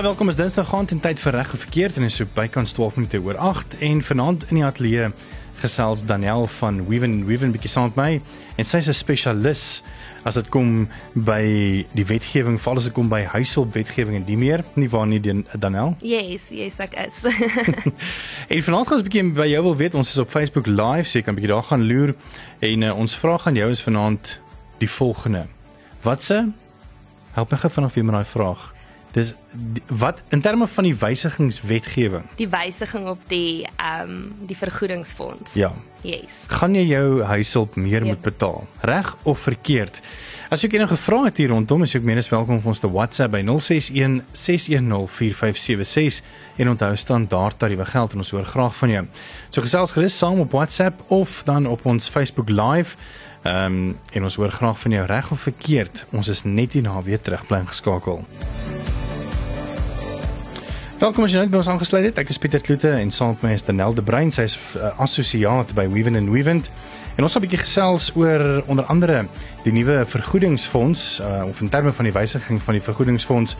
Baie welkom is Dinsdag aand en tyd vir reg of verkeerd en is so bykans 12 minute oor 8 en vanaand in die ateljee gesels Daniel van Weven Weven bietjie saam met my en sy's 'n spesialis as dit kom by die wetgewing, veral as dit kom by huishulp wetgewing en die meer. Nie waar nie Daniel? Yes, yes ek is. en vanaand gaan ons bietjie by jou wil weet. Ons is op Facebook live, so jy kan bietjie daar gaan loer en uh, ons vraag aan jou is vanaand die volgende. Wat se help my gou vanaf weer met daai vraag? Dis wat in terme van die wysigingswetgewing. Die wysiging op die ehm um, die vergoedingsfonds. Ja. Yes. Gaan jy jou huishulp meer ja. moet betaal? Reg of verkeerd? As jy enige vrae het hier rondom, is jy ook meer as welkom om ons te WhatsApp by 061 610 4576 en onthou staan daar tariewe geld en ons hoor graag van jou. So gesels gerus saam op WhatsApp of dan op ons Facebook live. Ehm um, en ons hoor graag van jou reg of verkeerd. Ons is net hier na weer terug bly geskakel. Welkom as jy net by ons aangesluit het. Ek is Pieter Kloete en saam met my is Danel de Bruin. Sy is uh, assosiaat by Weven and Weven. En ons gaan 'n bietjie gesels oor onder andere die nuwe vergoedingsfonds uh, of in terme van die wysiging van die vergoedingsfonds.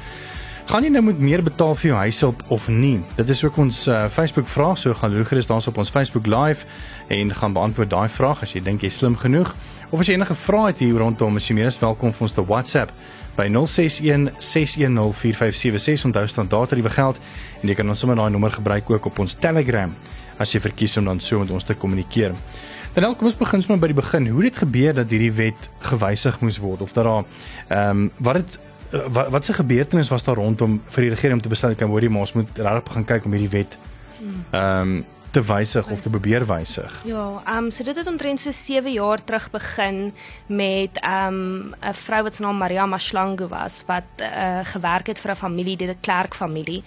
Gaan jy nou moet meer betaal vir jou huishulp of nie? Dit is ook ons uh, Facebook vraag. So gaan loer gerus daarop ons Facebook live en gaan beantwoord daai vraag as jy dink jy slim genoeg. Of as jy enige vrae het hier rondom, is jy meer as welkom vir ons te WhatsApp by 061 610 4576 onthou standaard tariewe geld en jy kan ons sommer daai nommer gebruik ook op ons Telegram as jy verkies om dan so met ons te kommunikeer. Dan nou, kom ons begin sommer by die begin. Hoe het dit gebeur dat hierdie wet gewysig moes word of dat daar ehm um, wat het wat wat se gebeurtenis was daar rondom vir die regering om te besluit kan hoorie maar ons moet regtig begin kyk om hierdie wet ehm um, te wysig of te probeer wysig. Ja, ehm um, so dit het omtrent so 7 jaar terug begin met ehm um, 'n vrou wat se naam Maria Mashlangu was wat uh, gewerk het vir 'n familie, die Klerk familie.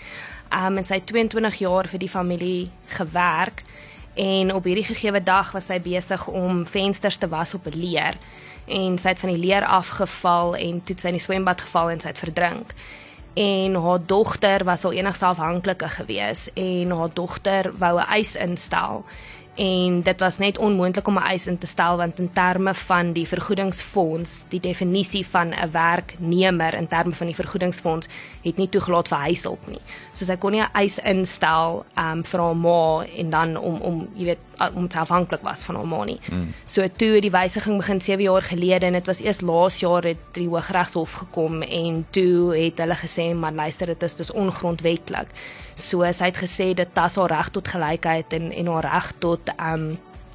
Ehm um, en sy het 22 jaar vir die familie gewerk en op hierdie gegeewe dag was sy besig om vensters te was op 'n leer. En sy het van die leer afgeval en toe sy in die swembad geval en sy het verdrink. En haar dogter was al enigs afhanklike gewees en haar dogter wou 'n eis instel en dit was net onmoontlik om 'n eis in te stel want in terme van die vergoedingsfonds die definisie van 'n werknemer in terme van die vergoedingsfonds het nie toegelaat vir huishulp nie. So sy kon nie 'n eis instel um, vir haar ma en dan om om jy weet om te afhanklik was van haar ma nie. Mm. So toe die wysiging begin 7 jaar gelede en dit was eers laas jaar het die Hooggeregshof gekom en toe het hulle gesê maar luister dit is dis ongrondwettig. So sy het gesê dit tas haar reg tot gelykheid en en haar reg tot um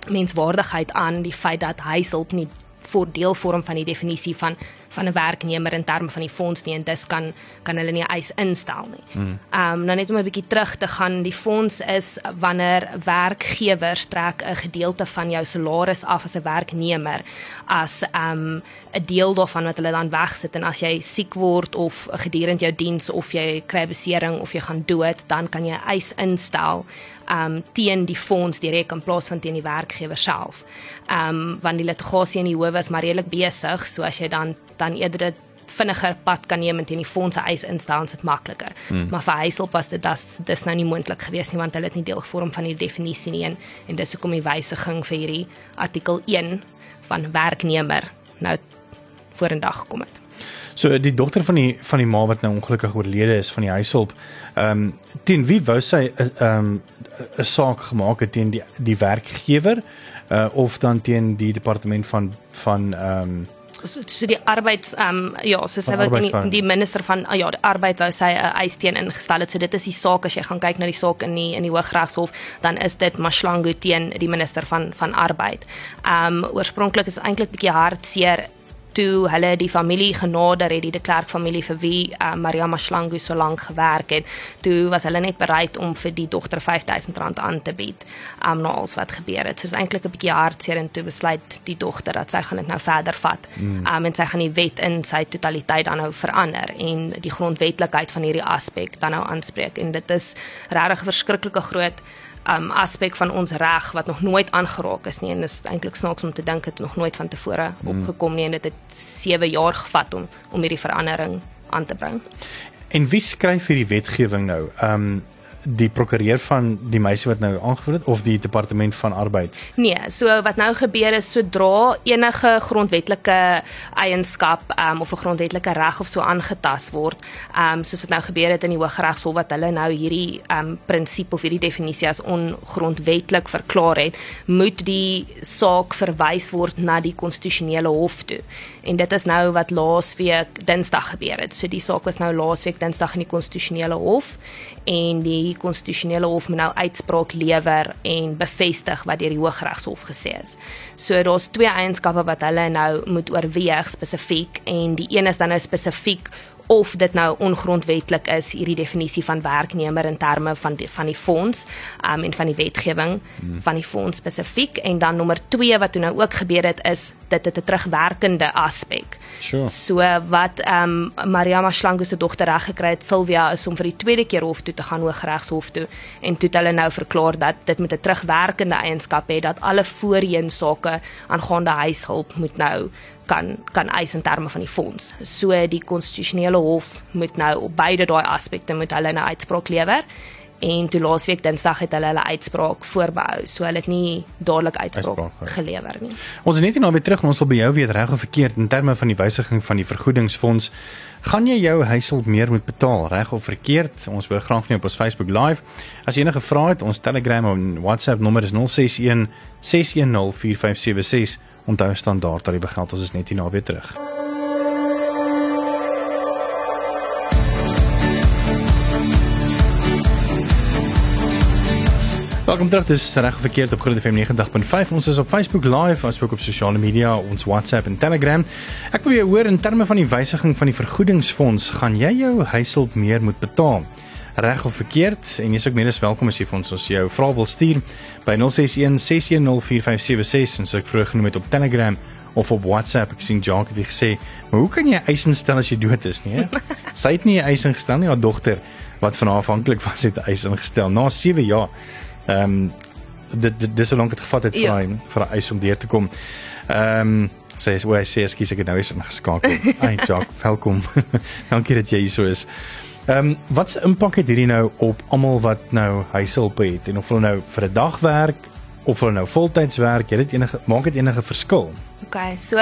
menswaardigheid aan die feit dat huishulp nie voordeel vorm van die definisie van van 'n werknemer in terme van die fonds nie en dis kan kan hulle nie eis instel nie. Ehm um, nou net om 'n bietjie terug te gaan, die fonds is wanneer werkgewers trek 'n gedeelte van jou salaris af as 'n werknemer as ehm um, 'n deel daarvan wat hulle dan wegsit en as jy siek word of gedurende jou diens of jy kry besering of jy gaan dood, dan kan jy eis instel um teen die fonds direk in plaas van teen die werkgewer self. Um want die litigasie in die howe is maar redelik besig, so as jy dan dan eerder dit vinniger pad kan neem en teen die fonds se eis instel, dit makliker. Hmm. Maar vir huishulp was dit das dis nou nie moontlik geweest nie want hulle het nie deel gevorm van die definisie nie en, en dis hoekom die wysiging vir hierdie artikel 1 van werknemer nou vorendag gekom het. So die dogter van die van die ma wat nou ongelukkig oorlede is van die huishulp. Ehm um, teen wie wou sy eh, ehm um, 'n saak gemaak het teen die die werkgewer uh, of dan teen die departement van van ehm um, so, so die arbeids ehm um, ja, so sy wou die, die minister van uh, ja, die arbeid wou sy 'n uh, eis teen ingestel het. So dit is die saak as jy gaan kyk na die saak in die in die Hooggeregshof, dan is dit Mashlangu teen die minister van van arbeid. Ehm um, oorspronklik is eintlik 'n bietjie hartseer toe hulle die familie genader het, die de Klerk familie vir wie uh, Maria Mashlangu so lank gewerk het, toe was hulle net bereid om vir die dogter R5000 aan te bied. Um nou alles wat gebeur het. So is eintlik 'n bietjie hartseer en toe besluit die dogter dat sy gaan dit nou verder vat. Mm. Um en sy gaan die wet in sy totaliteit dan nou verander en die grondwetlikheid van hierdie aspek dan nou aanspreek en dit is regtig verskriklike groot um aspek van ons reg wat nog nooit aangeraak is nie en dit is eintlik snaaks om te dink dit nog nooit van tevore mm. opgekom nie en dit het 7 jaar gevat om om hierdie verandering aan te bring. En wie skryf hierdie wetgewing nou? Um die prokureur van die meisie wat nou aangevoer het of die departement van arbeid? Nee, so wat nou gebeur is sodra enige grondwetlike eienskap um, of 'n grondwetlike reg of so aangetast word, um, soos wat nou gebeur het in die Hooggeregshof wat hulle nou hierdie um, prinsip of hierdie definisie as ongrondwetlik verklaar het, moet die saak verwys word na die konstitusionele hof toe. En dit is nou wat laasweek Dinsdag gebeur het. So die saak was nou laasweek Dinsdag in die konstitusionele hof en die konstitusionele hof moet nou uitspraak lewer en bevestig wat deur die Hooggeregshof gesê is. So daar's twee eienskappe wat hulle nou moet oorweeg spesifiek en die een is dan nou spesifiek of dit nou ongrondwetlik is hierdie definisie van werknemer in terme van die van die fonds um, en van die wetgewing hmm. van die fonds spesifiek en dan nommer 2 wat toe nou ook gebeur het is dit het 'n terugwerkende aspek. Sure. So wat ehm um, Maria Mashlangu se dogter reg gekry het Silvia is om vir die tweede keer hof toe te gaan Hooggeregshof toe en toe het hulle nou verklaar dat dit met 'n terugwerkende eienskap het dat alle voorheen sake aangaande huishulp moet nou kan kan eis in terme van die fonds. So die konstitusionele hof moet nou op beide daai aspekte moet hulle nou uitspraak lewer en toe laasweek Dinsdag het hulle hulle uitspraak voorbehou. So hulle het nie dadelik uitspraak, uitspraak gelewer nie. Ons is net nie nou weer terug, ons wil by jou weet reg of verkeerd in terme van die wysiging van die vergoedingsfonds. Gaan jy jou huishulp meer moet betaal, reg of verkeerd? Ons wil graag van jou op ons Facebook live. As jy enige vrae het, ons Telegram en WhatsApp nommer is 061 610 4576. Onthou standaard dat die begeld ons is net hier na weer terug. Welkom terug. Dis reg verkeerd op Groot FM 90.5. Ons is op Facebook live, asook op sosiale media, ons WhatsApp en Telegram. Ek wil jou hoor in terme van die wysiging van die vergoedingsfonds, gaan jy jou huishulp meer moet betaal? Reg of verkeerd? En jy's ook meer as welkom as jy vir ons as jou vrae wil stuur by 061 610 4576 en so ek vroeg genoem het op Telegram of op WhatsApp. Ek sien Jacques het gesê, "Maar hoe kan jy eis instel as jy dood is, nie?" Sy het nie 'n eis ingestel nie, haar dogter wat van haar afhanklik was het 'n eis ingestel na 7 jaar. Ehm um, dit dit dis so lank het gevat het vir ja. hy vir hy eis om deur te kom. Ehm um, sê so, hy sê ekskuus ek het nou eens ingeskakel. Ai Jacques, welkom. Dankie dat jy hier so is. Ehm um, wat se impak het hierdie nou op almal wat nou huishulp het en of hulle nou vir 'n dag werk of hulle nou voltyds werk, het dit enige maak dit enige verskil? OK, so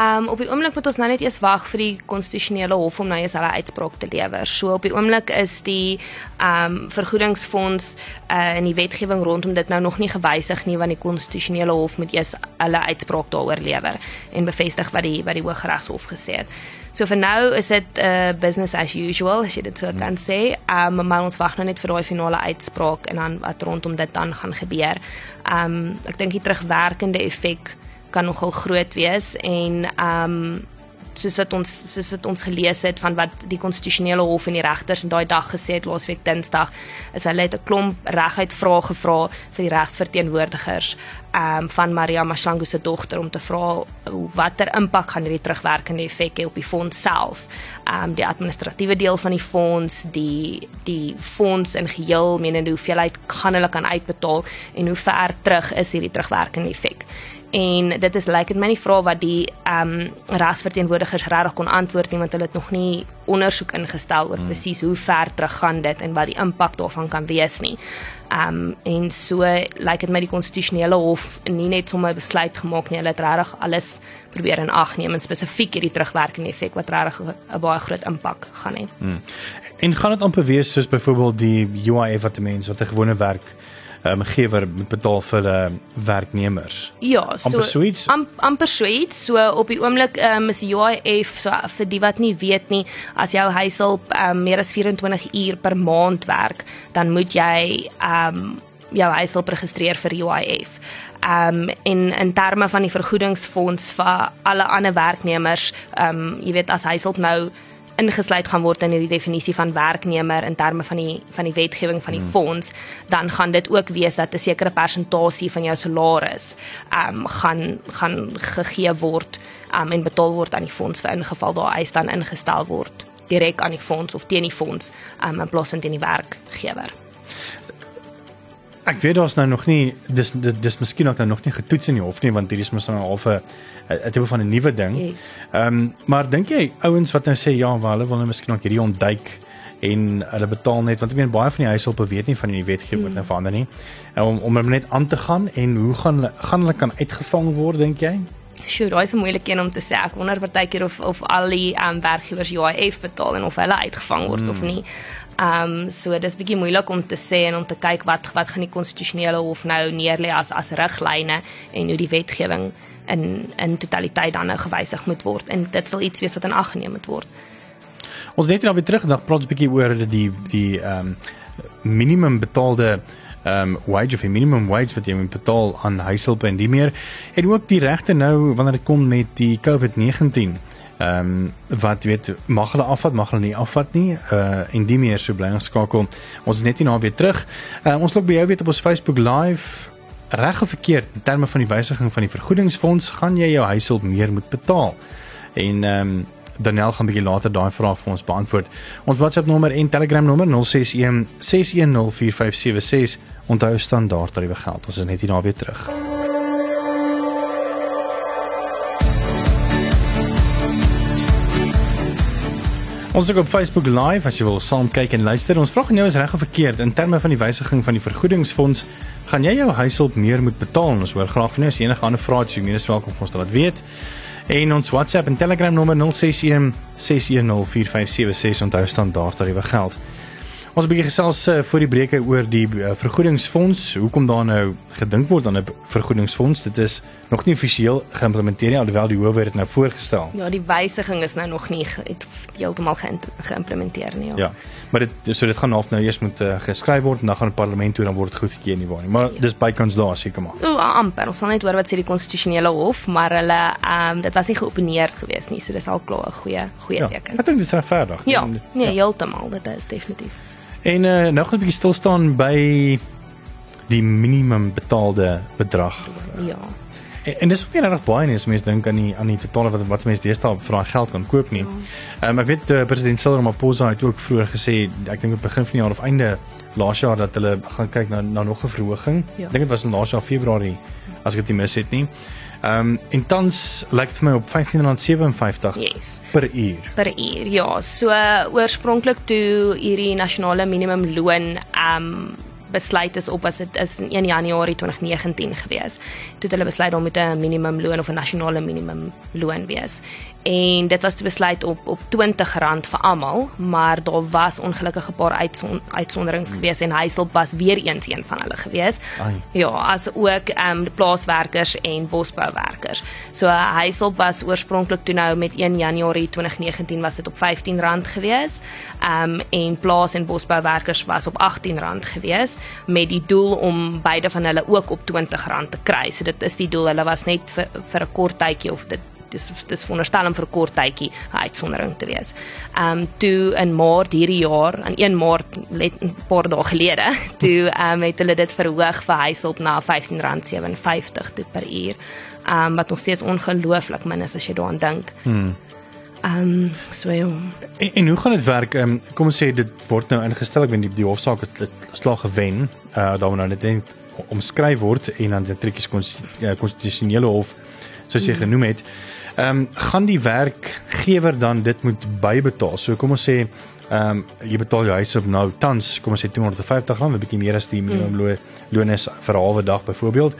um, op die oomblik moet ons nou net eers wag vir die konstitusionele hof om nou eers hulle uitspraak te lewer. So op die oomblik is die ehm um, vergoedingsfonds uh, in die wetgewing rondom dit nou nog nie gewysig nie want die konstitusionele hof moet eers hulle uitspraak daaroor lewer en bevestig wat die wat die Hooggeregshof gesê het. So vir nou is dit 'n uh, eh, business as usual as jy dit so kan sê. Ehm um, maar ons wag nou net vir daai finale uitspraak en dan wat rondom dit dan gaan gebeur. Ehm um, ek dink die terugwerkende effek kan nogal groot wees en ehm um, soos wat ons soos wat ons gelees het van wat die konstitusionele hof en die regters in daai dag gesê het laasweek Dinsdag is hulle het 'n klomp reguit vrae gevra vir die regsverteenwoordigers ehm um, van Maria Mashlangu se dogter om te vra watter impak gaan hierdie terugwerkende effek hê op die fonds self. Ehm um, die administratiewe deel van die fonds, die die fonds in geheel, menende hoeveelheid gaan hulle kan uitbetaal en hoe ver terug is hierdie terugwerkende effek en dit is lyk like, dit my nie vra wat die ehm um, rasverteenwoordigers regtig kon antwoord nie want hulle het nog nie ondersoek ingestel oor hmm. presies hoe ver terug gaan dit en wat die impak daarvan kan wees nie. Um, en so lyk like, dit my die konstitusionele hof nie net sommer besluit gemaak nie, hulle het regtig alles probeer in ag neem en spesifiek hierdie terugwerkende effek wat regtig 'n baie groot impak gaan hê. Hmm. En gaan dit amper wees soos byvoorbeeld die UIF wat mense wat 'n gewone werk um, gewer moet betaal vir hulle uh, werknemers. Ja, so amper suits. Am, amper suits. So op die oomblik um, is UIF so vir die wat nie weet nie, as jou huishulp um, meer as 24 uur per maand werk, dan moet jy um jou huishulp registreer vir UIF. Um in in terme van die vergoedingsfonds vir alle ander werknemers, um jy weet as huishulp nou ingesluit gaan word in hierdie definisie van werknemer in terme van die van die wetgewing van die hmm. fonds, dan gaan dit ook wees dat 'n sekere persentasie van jou salaris ehm um, gaan gaan gegee word um, en betaal word aan die fonds vir ingeval daar eis dan ingestel word direk aan die fonds of teen die fonds um, in plaas van teen die werkgewer. Ek weet daar's nou nog nie dis dis, miskien ook nou nog nie getoets in die hof nie want hier is mos nou al 'n tipe van 'n nuwe ding. Ehm yes. um, maar dink jy ouens wat nou sê ja, wel hulle wil nou miskien ook hierdie ontduik en hulle betaal net want ek meen baie van die huishulpe weet nie van die wetgewing wat mm. nou verander nie. Om om net aan te gaan en hoe gaan gaan hulle kan uitgevang word dink jy? Sjoe, daai is 'n moeilike een om te sê. Ek wonder partykeer of of al die um, werkgewers UIF betaal en of hulle uitgevang word mm. of nie. Ehm um, so dis bietjie moeilik om te sê en om te kyk wat wat gaan die konstitusionele hof nou neerlê as as riglyne en hoe die wetgewing in in totaliteit dan nou gewysig moet word. En dit sal iets wees wat in ag geneem moet word. Ons net nou weer terug dan praat ons bietjie oor die die ehm um, minimum betaalde ehm um, wage of minimum wage wat jy moet betaal aan huishulp en die meer. En ook die regte nou wanneer dit kom met die COVID-19 Ehm um, wat weet mag hulle afvat mag hulle nie afvat nie. Uh en die meer so bly geskakel ons is net hier na weer terug. Uh, ons loop by jou weet op ons Facebook live. Reg of verkeerd in terme van die wysiging van die vergoedingsfonds gaan jy jou huishulp meer moet betaal. En ehm um, Daniel gaan bietjie later daai vraag vir ons beantwoord. Ons WhatsApp nommer en Telegram nommer 061 6104576 onthou standaard tariewe geld. Ons is net hier na weer terug Ons is op Facebook live as jy wil saam kyk en luister. Ons vra nou is reg of verkeerd in terme van die wysiging van die vergoedingsfonds, gaan jy jou huishulp meer moet betaal? Ons hoor graag van jou as enige ander vrae het, jy minus welkom om ons te laat weet. En ons WhatsApp en Telegram nommer 061 610 4576 onthou standaard tariewe geld. Ons bietjie gesels uh, voor die breuke oor die uh, vergoedingsfonds. Hoekom daar nou gedink word aan 'n vergoedingsfonds? Dit is nog nie offisieel geïmplementeer nie alhoewel die howe dit nou voorgestel. Ja, die wysiging is nou nog nie heeltemal ge geïmplementeer nie. Ja. ja. Maar dit so dit gaan half nou eers moet uh, geskryf word en dan gaan die parlement toe dan word dit goedgekeur nie waar nie. Maar ja. dis bykans daar seker maar. O, amper. Ons sal net hoor wat sê die konstitusionele hof, maar hulle ehm um, dit was nie geopeneer gewees nie. So dis al klaar 'n goeie goeie ja. teken. Ek dink dit is regverdig. Ja, nee, ja. heeltemal. Dit is definitief. En uh, nou gaan 'n bietjie stil staan by die minimum betaalde bedrag. Ja. En, en dis ook nie regtig baie nie as mens dink aan die aan die totale wat wat mense deesdae vir daai geld kan koop nie. Ehm ja. um, ek weet uh, president Cyril Ramaphosa het ook vroeër gesê ek dink op begin van die jaar of einde laas jaar dat hulle gaan kyk na na nog 'n verhoging. Ja. Ek dink dit was in laas jaar Februarie as ek dit mis het nie. Ehm um, en tans lyk dit vir my op R15.57 yes. per uur. Per uur. Ja, so oorspronklik toe hierdie nasionale minimumloon ehm um, besluit is op as dit is in 1 Januarie 2019 gewees. Toe het hulle besluit om met 'n minimumloon of 'n nasionale minimumloon wees en dit was te besluit op op R20 vir almal, maar daar was ongelukkig 'n paar uitson, uitsonderings hmm. gewees en huishulp was weer eens een van hulle gewees. Ai. Ja, as ook ehm um, plaaswerkers en bosbouwerkers. So huishulp was oorspronklik toe nou met 1 Januarie 2019 was dit op R15 gewees. Ehm um, en plaas en bosbouwerkers was op R18 gewees met die doel om beide van hulle ook op R20 te kry. So dit is die doel. Hulle was net vir vir 'n kort tydjie of dit dis dis veronderstel om vir 'n kort tydjie 'n uitsondering te wees. Ehm um, toe in Maart hierdie jaar, aan 1 Maart net 'n paar dae gelede, toe ehm um, het hulle dit verhoog vir huishulp na R15.57 toe per uur. Ehm um, wat nog steeds ongelooflik min is as jy daaraan dink. Hmm. Ehm um, so ja. En, en hoe gaan dit werk? Ehm um, kom ons sê dit word nou ingestel, ek weet die, die hofsaak het slag gewen. Uh daar moet nou net omskryf word en dan die trekkies konstitusionele hof soos jy hmm. genoem het. Ehm um, gaan die werkgewer dan dit moet bybetaal. So kom ons sê ehm um, jy betaal jou huis op nou tans kom ons sê 250 rand, 'n bietjie meer as die minimum mm. loon is vir 'n halwe dag byvoorbeeld.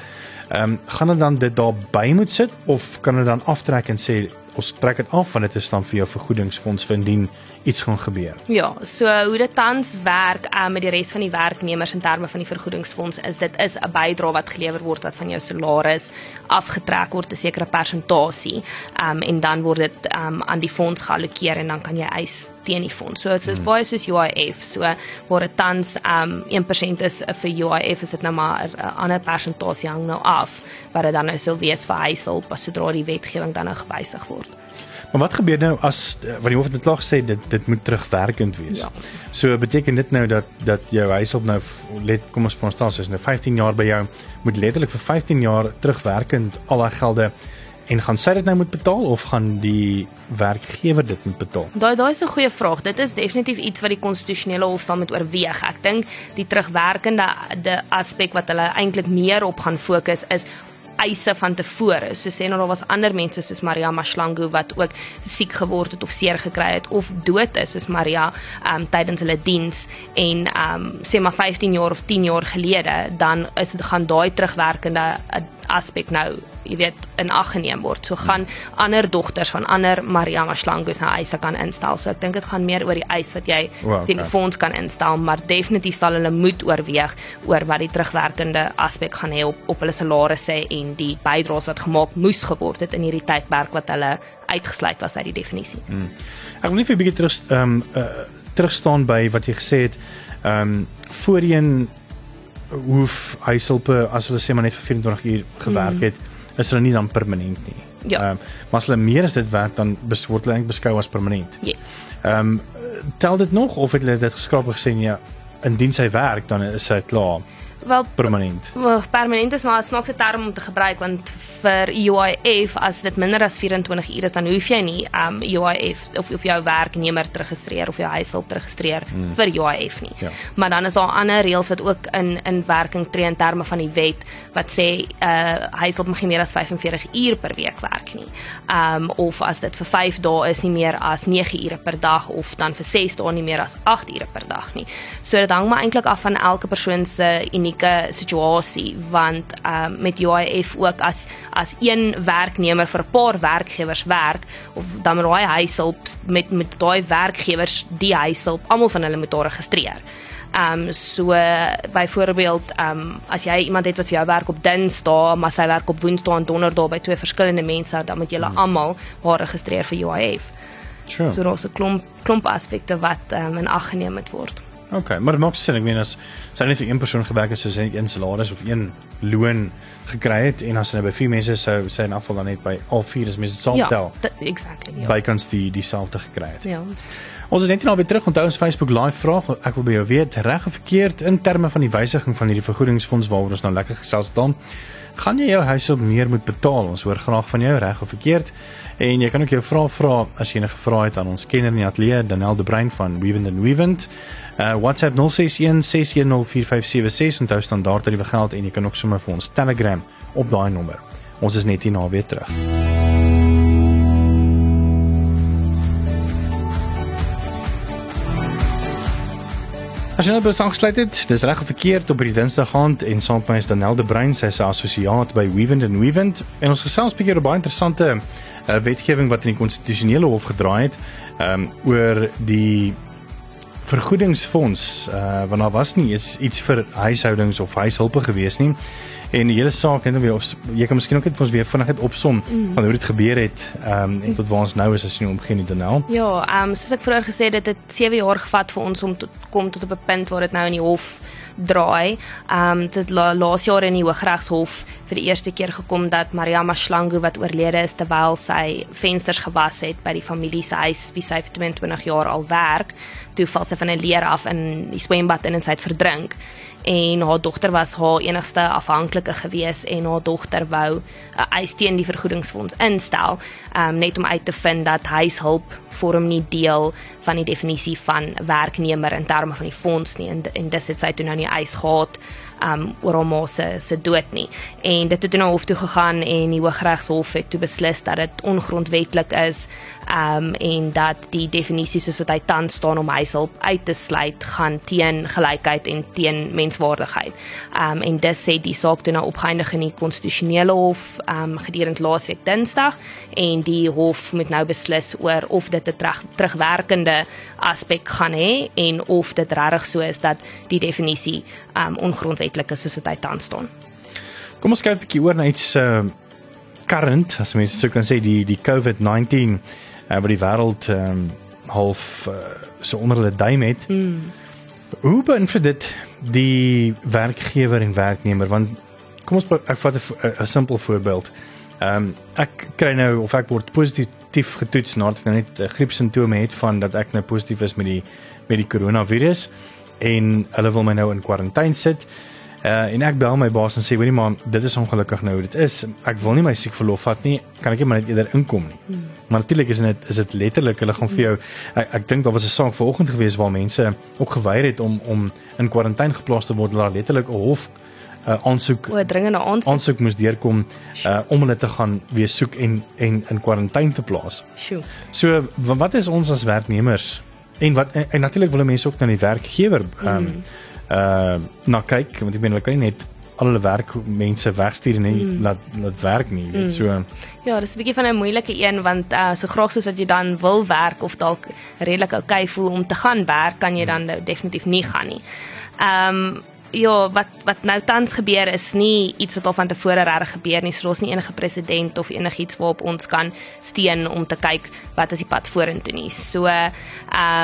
Ehm um, gaan dit dan dit daarby moet sit of kan dit dan aftrek en sê ons trek dit af want dit is dan vir jou vergoedingsfonds vir indien iets gaan gebeur. Ja, so hoe dit tans werk um, met die res van die werknemers in terme van die vergoedingsfonds is dit is 'n bydrae wat gelewer word wat van jou salaris afgetrek word 'n sekere persentasie um, en dan word dit um, aan die fonds geallokeer en dan kan jy eis teen die fonds. So dit is hmm. baie soos UIF. So waar dit tans um 1% is vir UIF is dit nou maar 'n ander persentasie hang nou af wat dit dan nou sou wees vir huishulp as sodra die wetgewing dan nou gewysig word. Maar wat gebeur nou as wat die hof het klaar gesê dit dit moet terugwerkend wees. Ja. So beteken dit nou dat dat jou huishulp nou let kom ons veronderstel as nou 15 jaar by jou moet letterlik vir 15 jaar terugwerkend al daai gelde en gaan sy dit nou moet betaal of gaan die werkgewer dit moet betaal? Daai daai is 'n goeie vraag. Dit is definitief iets wat die konstitusionele hof sal moet oorweeg. Ek dink die terugwerkende die aspek wat hulle eintlik meer op gaan fokus is eise van tevore. So sê nou daar was ander mense soos Maria Mashlangu wat ook siek geword het of seer gekry het of dood is soos Maria um tydens hulle diens en um sê maar 15 jaar of 10 jaar gelede dan is dit gaan daai terugwerkende aspek nou jy weet in ag geneem word. So gaan ander dogters van ander Maria Mashlangus nou eise kan instel. So ek dink dit gaan meer oor die eis wat jy wow, teen die fonds kan instel, maar definitief sal hulle moet oorweeg oor wat die terugwerkende aspek gaan hê op op hulle salarisse en die bydraes wat gemaak moes geword het in hierdie tydperk wat hulle uitgesluit was uit die definisie. Hmm. Ek wil net vir 'n bietjie terug ehm um, uh, terugstaan by wat jy gesê het. Ehm um, voorheen hoef huishulpe as hulle sê maar net vir 24 uur gewerk hmm. het. Mm is hulle nie dan permanent nie. Ja. Ehm um, maar as hulle meer as dit werk dan word hulle eintlik beskou as permanent. Ja. Ehm um, tel dit nog of het hulle dit geskraap gesê ja indien sy werk dan is hy klaar wel permanent. Wel permanent is maar 'n snaakse term om te gebruik want vir UIF as dit minder as 24 ure is dan hoef jy nie um UIF of of jou werknemer te registreer of jou huishulp te registreer hmm. vir UIF nie. Ja. Maar dan is daar ander reëls wat ook in in werking tree in terme van die wet wat sê uh huishulp mag nie meer as 45 uur per week werk nie. Um of as dit vir 5 dae is nie meer as 9 ure per dag of dan vir 6 dae nie meer as 8 ure per dag nie. So dit hang maar eintlik af van elke persoon se unieke unieke situasie want ehm um, met UIF ook as as een werknemer vir 'n paar werkgewers werk of dan met daai huishulp met met daai werkgewers die huishulp almal van hulle moet daar registreer. Ehm um, so byvoorbeeld ehm um, as jy iemand het wat vir jou werk op Dinsdae, maar sy werk op Woensdae en Donderdae by twee verskillende mense, dan moet julle hmm. almal haar registreer vir UIF. Sure. So daar's 'n klomp klomp aspekte wat ehm um, in ag geneem moet word. OK, maar dit maak sin. Ek meen as sy net vir een persoon gewerk het, soos net een salaris of een loon gekry het en as sy by vier mense sou sy in afval dan net by al vier is mense ja, tel. Ja, exactly. Ja. Bykans die dieselfde gekry het. Ja. Ons is net nou weer terug. Onthou ons Facebook live vraag. Ek wil by jou weet reg of verkeerd in terme van die wysiging van hierdie vergoedingsfonds waaroor ons nou lekker gesels dan. Gaan jy jou huis op meer moet betaal? Ons hoor graag van jou reg of verkeerd. En jy kan ook jou vrae vra as jy enige vrae het aan ons kenner in die ateljee Danel de Bruin van Weavent and Weavent. Uh WhatsApp 0616104576 onthou standaard tariewe geld en jy kan ook sommer vir ons Telegram op daai nommer. Ons is net hier na weer terug. As jy nou besang gesluit het, dis reg of verkeerd op hierdie Dinsdag aand en saam met my is Danel de Bruin, sy is assosiaat by Weavent and Weavent en ons gesels 'n bietjie oor baie interessante uh, wetgewing wat in die konstitusionele hof gedraai het, um oor die vergoedingsfonds uh want daar was nie iets iets vir huishoudings of huishulpe gewees nie. En die hele saak net weer of jy kan miskien ook net vir ons weer vinnig net opsom mm. van hoe dit gebeur het um en tot waar ons nou is as jy nou omgee nie Danel. Ja, um soos ek vroeër gesê het, dit het 7 jaar gevat vir ons om tot kom tot op 'n punt waar dit nou in die hof draai. Ehm um, dit la, laas jaar in die Hooggeregshof vir die eerste keer gekom dat Maria Mashlangu wat oorlede is terwyl sy vensters gewas het by die familie se huis wie sy vir 22 jaar al werk, toe val sy van 'n leer af in die swembad in en sy het verdrink en haar dogter was haar enigste afhanklike gewees en haar dogter wou 'n uh, eis teen die vergoedingsfonds instel um, net om uit te vind dat huishulp vorm nie deel van die definisie van werknemer in terme van die fonds nie en, en dis het sy toe nou nie eis gehad um oor hom se se dood nie. En dit het toe na hof toe gegaan en die Hooggeregshof het toe beslis dat dit ongrondwettig is um en dat die definisie soos wat hy tans staan om huishulp uit te sluit gaan teen gelykheid en teen menswaardigheid. Um en dis sê die saak toe nou opgeëindig in die konstitusionele hof um gedurende laasweek Dinsdag en die hof moet nou beslis oor of dit 'n terug, terugwerkende aspek gaan hê en of dit regtig so is dat die definisie um ongrondwetlik is soos dit hy tans staan. Kom ons kyk 'n bietjie oor na iets uh current as mense sou kan sê die die COVID-19 uh, wat die wêreld um half uh, so onder hulle duim het. Mm. Hoe beïnvloed dit die werkgewer en werknemer want kom ons ek vat 'n simpel voorbeeld. Ehm um, ek kry nou of ek word positief getoets nadat ek nou net uh, griepsimptome het van dat ek nou positief is met die met die koronavirus en hulle wil my nou in kwarantyne sit. Uh en ek bel my baas en sê hoorie maar dit is ongelukkig nou dit is. Ek wil nie my siek verlof vat nie. Kan ek net maar net eerder inkom nie. Hmm. Maar natuurlik is dit is dit letterlik hulle gaan vir jou ek, ek dink daar was 'n saak vanoggend gewees waar mense ook geweier het om om in kwarantyne geplaas te word. Hulle letterlik 'n hof uh, aansoek O, dringende aansoek. aansoek moes deurkom uh, om hulle te gaan weer soek en en in kwarantyne te plaas. Sjoe. So wa- wat is ons as werknemers en wat en, en natuurlik wil mense ook na die werkgewer ehm um, Mm. Uh na kyk want ek meen hulle kan nie net al hulle werk mense wegstuur nie Mm. laat laat werk nie, weet Mm. so. Ja, dis 'n bietjie van 'n moeilike een want uh, so graag soos wat jy dan wil werk of dalk redelik oukei voel om te gaan werk, kan jy dan nou definitief nie gaan nie. Ehm um, ja, wat wat nou tans gebeur is nie iets wat al van tevore reg gebeur nie. So daar's nie enige president of enigiets waarop ons kan steun om te kyk wat is die pad vorentoe nie. So ehm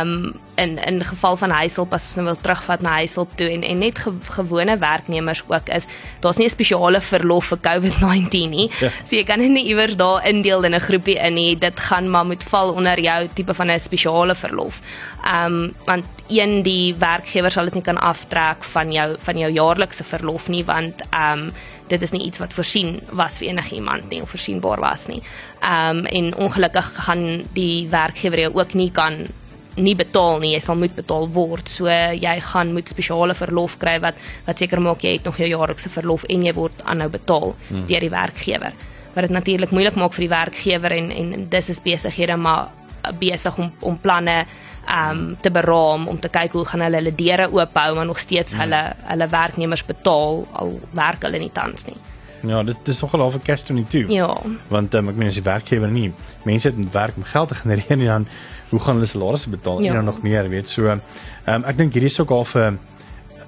um, in in geval van huishulp as ons nou wil terugvat na huishulp toe en en net ge, gewone werknemers ook is, daar's nie 'n spesiale verlof vir COVID-19 nie. Ja. So jy kan dit nie iewers daar indeel in 'n groepie in nie. Dit gaan maar moet val onder jou tipe van 'n spesiale verlof. Ehm um, want een die werkgewer sal dit nie kan aftrek van jou van jou jaarlikse verlof nie want ehm um, dit is nie iets wat voorsien was vir enigiemand nie of voorsienbaar was nie. Ehm um, en ongelukkig gaan die werkgewer jou ook nie kan nie betaal nie, jy sal moet betaal word. So jy gaan moet spesiale verlof kry wat wat seker maak jy het nog jou jaarlikse verlof en jy word aanhou betaal hmm. deur die werkgewer. Wat dit natuurlik moeilik maak vir die werkgewer en en dis is besighede maar besig om om planne um te beraam om te kyk hoe gaan hulle hulle deure oop hou maar nog steeds hulle hulle werknemers betaal al werk hulle nie tans nie. Ja, dit is nogal half 'n catch 22. Ja. Want um, ek meen as die werkgewer nie mense het werk om geld te genereer nie dan hoe gaan hulle salarisse betaal Ja. en dan nog meer, weet. So ehm um, ek dink hierdie is ook half 'n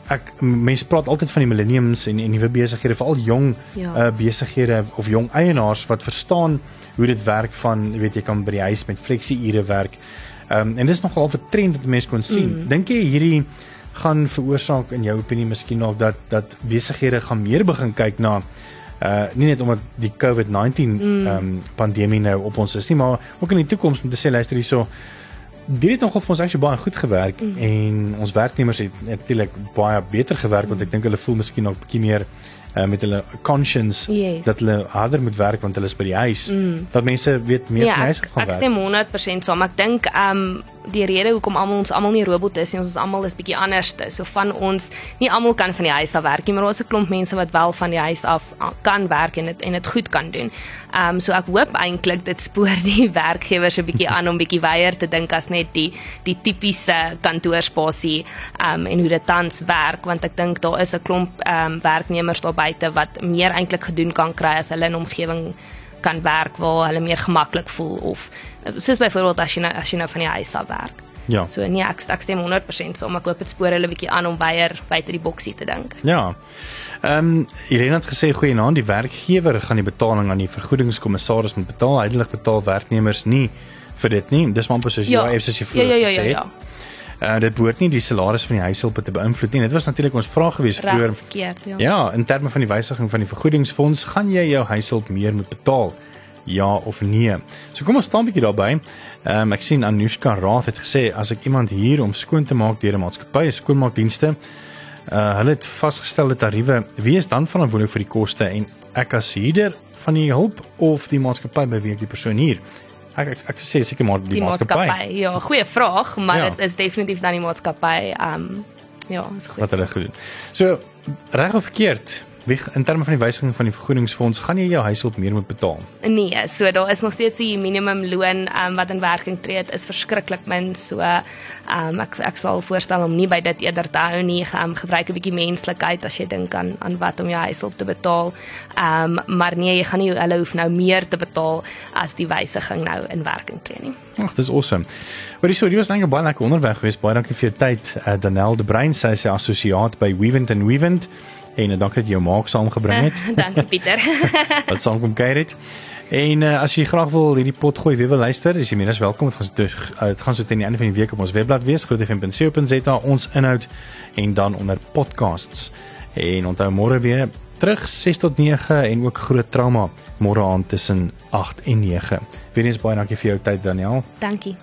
ek mense praat altyd van die millenniums en en nuwe besighede, veral jong Ja. uh, besighede of jong eienaars wat verstaan hoe dit werk van jy weet jy kan by die huis met fleksie ure werk. Ehm um, en dis nogal 'n trend wat mense kon sien. Mm. Dink jy hierdie gaan veroorsaak in jou opinie miskien dalk dat dat besighede gaan meer begin kyk na uh nie net omdat die COVID-19 Mm. ehm um, pandemie nou op ons is nie, maar ook in die toekoms om te sê luister hierso dit het nogal vir ons actually baie goed gewerk Mm. en ons werknemers het natuurlik baie beter gewerk want ek dink hulle voel miskien ook 'n bietjie meer uh, met hulle conscience Yes. dat hulle harder moet werk want hulle is by die huis. Mm. Dat mense weet meer Ja, van huis ek, gaan ek werk. stem 100% saam. Ek dink um, die rede hoekom almal ons almal nie robot is nie, ons is almal is bietjie anderste. So van ons, nie almal kan van die huis af werk nie, maar daar's 'n klomp mense wat wel van die huis af ah, kan werk en dit en dit goed kan doen. Ehm um, so ek hoop eintlik dit spoor die werkgewers 'n bietjie aan om bietjie weier te dink as net die die tipiese kantoorspasie ehm um, en hoe dit tans werk want ek dink daar is 'n klomp ehm um, werknemers daar buite wat meer eintlik gedoen kan kry as hulle in omgewing kan werk waar hulle meer gemaklik voel of soos byvoorbeeld as jy nou as jy nou van die huis af werk. Ja. So nee, ek ek stem 100% saam. Ek hoop dit spoor hulle bietjie aan om weier buite die boksie te dink. Ja. Ehm um, Irene het gesê goeienaand, die werkgewer gaan die betaling aan die vergoedingskommissaris moet betaal. Heidelik betaal werknemers nie vir dit nie. Dis maar presies ja, ja, soos jy ja, vroeër ja, ja, gesê ja, het. ja. Uh dit behoort nie die salaris van die huishulp te beïnvloed nie. Dit was natuurlik ons vraag gewees Reg vroeër. ja. Ja, in terme van die wysiging van die vergoedingsfonds, gaan jy jou huishulp meer moet betaal? Ja of nee? So kom ons staan 'n bietjie daarby. Ehm um, ek sien Anushka Rath het gesê as ek iemand hier om skoon te maak deur 'n maatskappy, skoonmaakdienste, uh hulle het vasgestelde tariewe, wie is dan verantwoordelik vir die koste en ek as huurder van die hulp of die maatskappy by wie ek die persoon huur? Ek ek, ek sê seker maar die, Die maatskappy. Ja, goeie vraag, maar Ja. dit is definitief dan die maatskappy. Ehm um, ja, is goed. wat hulle gedoen. So reg of verkeerd, wie in terme van die wysiging van die vergoedingsfonds, gaan jy jou huishulp meer moet betaal? Nee, so daar is nog steeds die minimumloon um, wat in werking tree, dit is verskriklik min. So um, ek ek sal voorstel om nie by dit eerder te hou nie. Um, gebruik 'n bietjie menslikheid as jy dink aan aan wat om jou huishulp te betaal. Um, maar nee, jy gaan nie hulle hoef nou meer te betaal as die wysiging nou in werking tree nie. Ag, dis awesome. Maar dis so, dit was 'n baie lekker onderweg geweest. Baie dankie vir jou tyd. Uh, Danel de Bruin, sy is die assosiaat by Weavent and Weavent. En uh, dankie dat jy jou maak saamgebring het. Dankie Pieter. wat saam kom kuier het. En uh, as jy graag wil hierdie pot gooi weer wil luister, is jy meer as welkom. Dit gaan so uh, dit gaan so teen die einde van die week op ons webblad wees, grootfm.co.za, ons inhoud en dan onder podcasts. En onthou môre weer terug 6 tot 9 en ook groot trauma môre aand tussen 8 en 9. Weereens baie dankie vir jou tyd Daniel. Dankie.